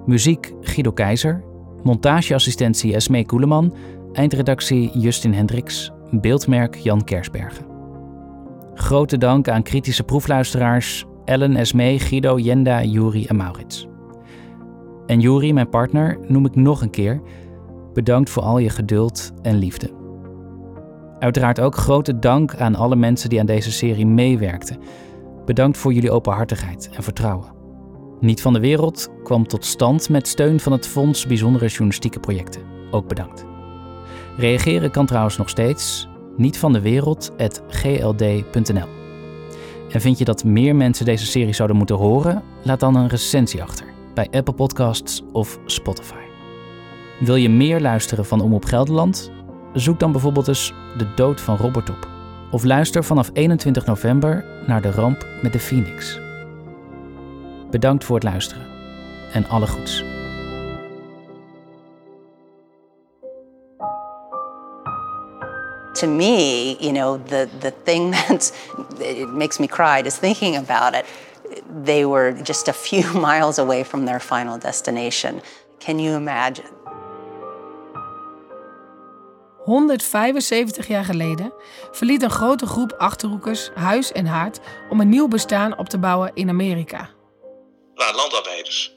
Muziek Guido Keizer, montageassistentie Esmee Koeleman, eindredactie Justin Hendricks, beeldmerk Jan Kersbergen. Grote dank aan kritische proefluisteraars Ellen, Esmee, Guido, Jenda, Juri en Maurits. En Juri, mijn partner, noem ik nog een keer. Bedankt voor al je geduld en liefde. Uiteraard ook grote dank aan alle mensen die aan deze serie meewerkten. Bedankt voor jullie openhartigheid en vertrouwen. Niet van de Wereld kwam tot stand met steun van het Fonds Bijzondere Journalistieke Projecten. Ook bedankt. Reageren kan trouwens nog steeds. Niet van de wereld@gld.nl. En vind je dat meer mensen deze serie zouden moeten horen? Laat dan een recensie achter bij Apple Podcasts of Spotify. Wil je meer luisteren van Om op Gelderland? Zoek dan bijvoorbeeld eens De Dood van Robert op. Of luister vanaf 21 november naar De Ramp met de Phoenix. Bedankt voor het luisteren en alle goeds. to me, you know, the, the thing that makes me cry just thinking about it, they were just a few miles away from their final destination. Can you imagine? 175 jaar geleden verliet een grote groep achterhoekers huis en haard om een nieuw bestaan op te bouwen in Amerika. waren landarbeiders.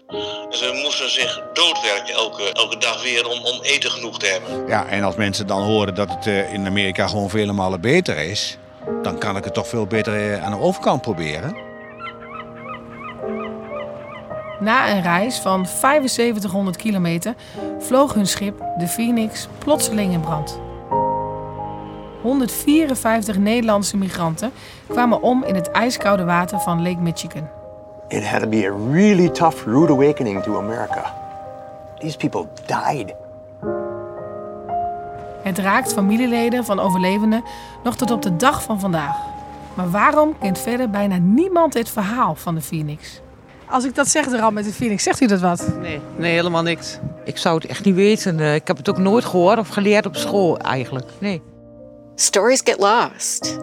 En ze moesten zich doodwerken elke, elke dag weer om, om eten genoeg te hebben. Ja, en als mensen dan horen dat het eh, in Amerika gewoon vele malen beter is, dan kan ik het toch veel beter eh, aan de overkant proberen. Na een reis van 7500 kilometer vloog hun schip, de Phoenix, plotseling in brand. 154 Nederlandse migranten kwamen om in het ijskoude water van Lake Michigan. It had to be a really tough, rude awakening to America. These people died. Het raakt familieleden van overlevenden nog tot op de dag van vandaag. Maar waarom kent verder bijna niemand het verhaal van de Phoenix? Als ik dat zeg, de ramp met de Phoenix, zegt u dat wat? Nee, nee, helemaal niks. Ik zou het echt niet weten. Eh, Ik heb het ook nooit gehoord of geleerd op school eigenlijk. Nee. Stories get lost.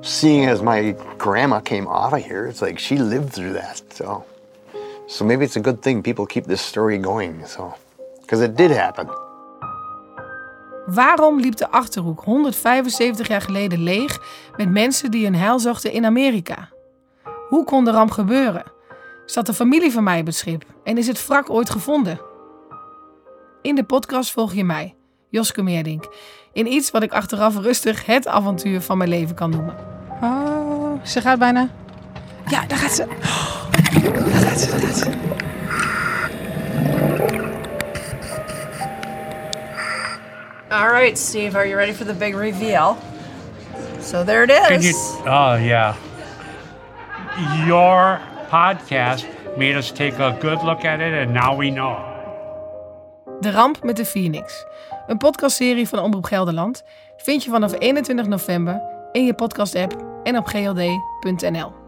Seeing as my grandma came out of here, it's like she lived through that. So, so maybe it's a good thing people keep this story going. So, because it did happen. Waarom liep de Achterhoek 175 jaar geleden leeg met mensen die hun heil zochten in Amerika? Hoe kon de ramp gebeuren? Zat de familie van mij op het schip en is het wrak ooit gevonden? In de podcast volg je mij, Joske Meerdink, in iets wat ik achteraf rustig het avontuur van mijn leven kan noemen. Oh, ze gaat bijna. Ja, daar gaat ze. Daar gaat ze, daar gaat ze. All right, Steve, are you ready for the big reveal? So there it is. Can you? Oh yeah. Your podcast made us take a good look at it, and now we know. De ramp met de Phoenix. Een podcastserie van Omroep Gelderland vind je vanaf 21 november in je podcast-app en op gld.nl.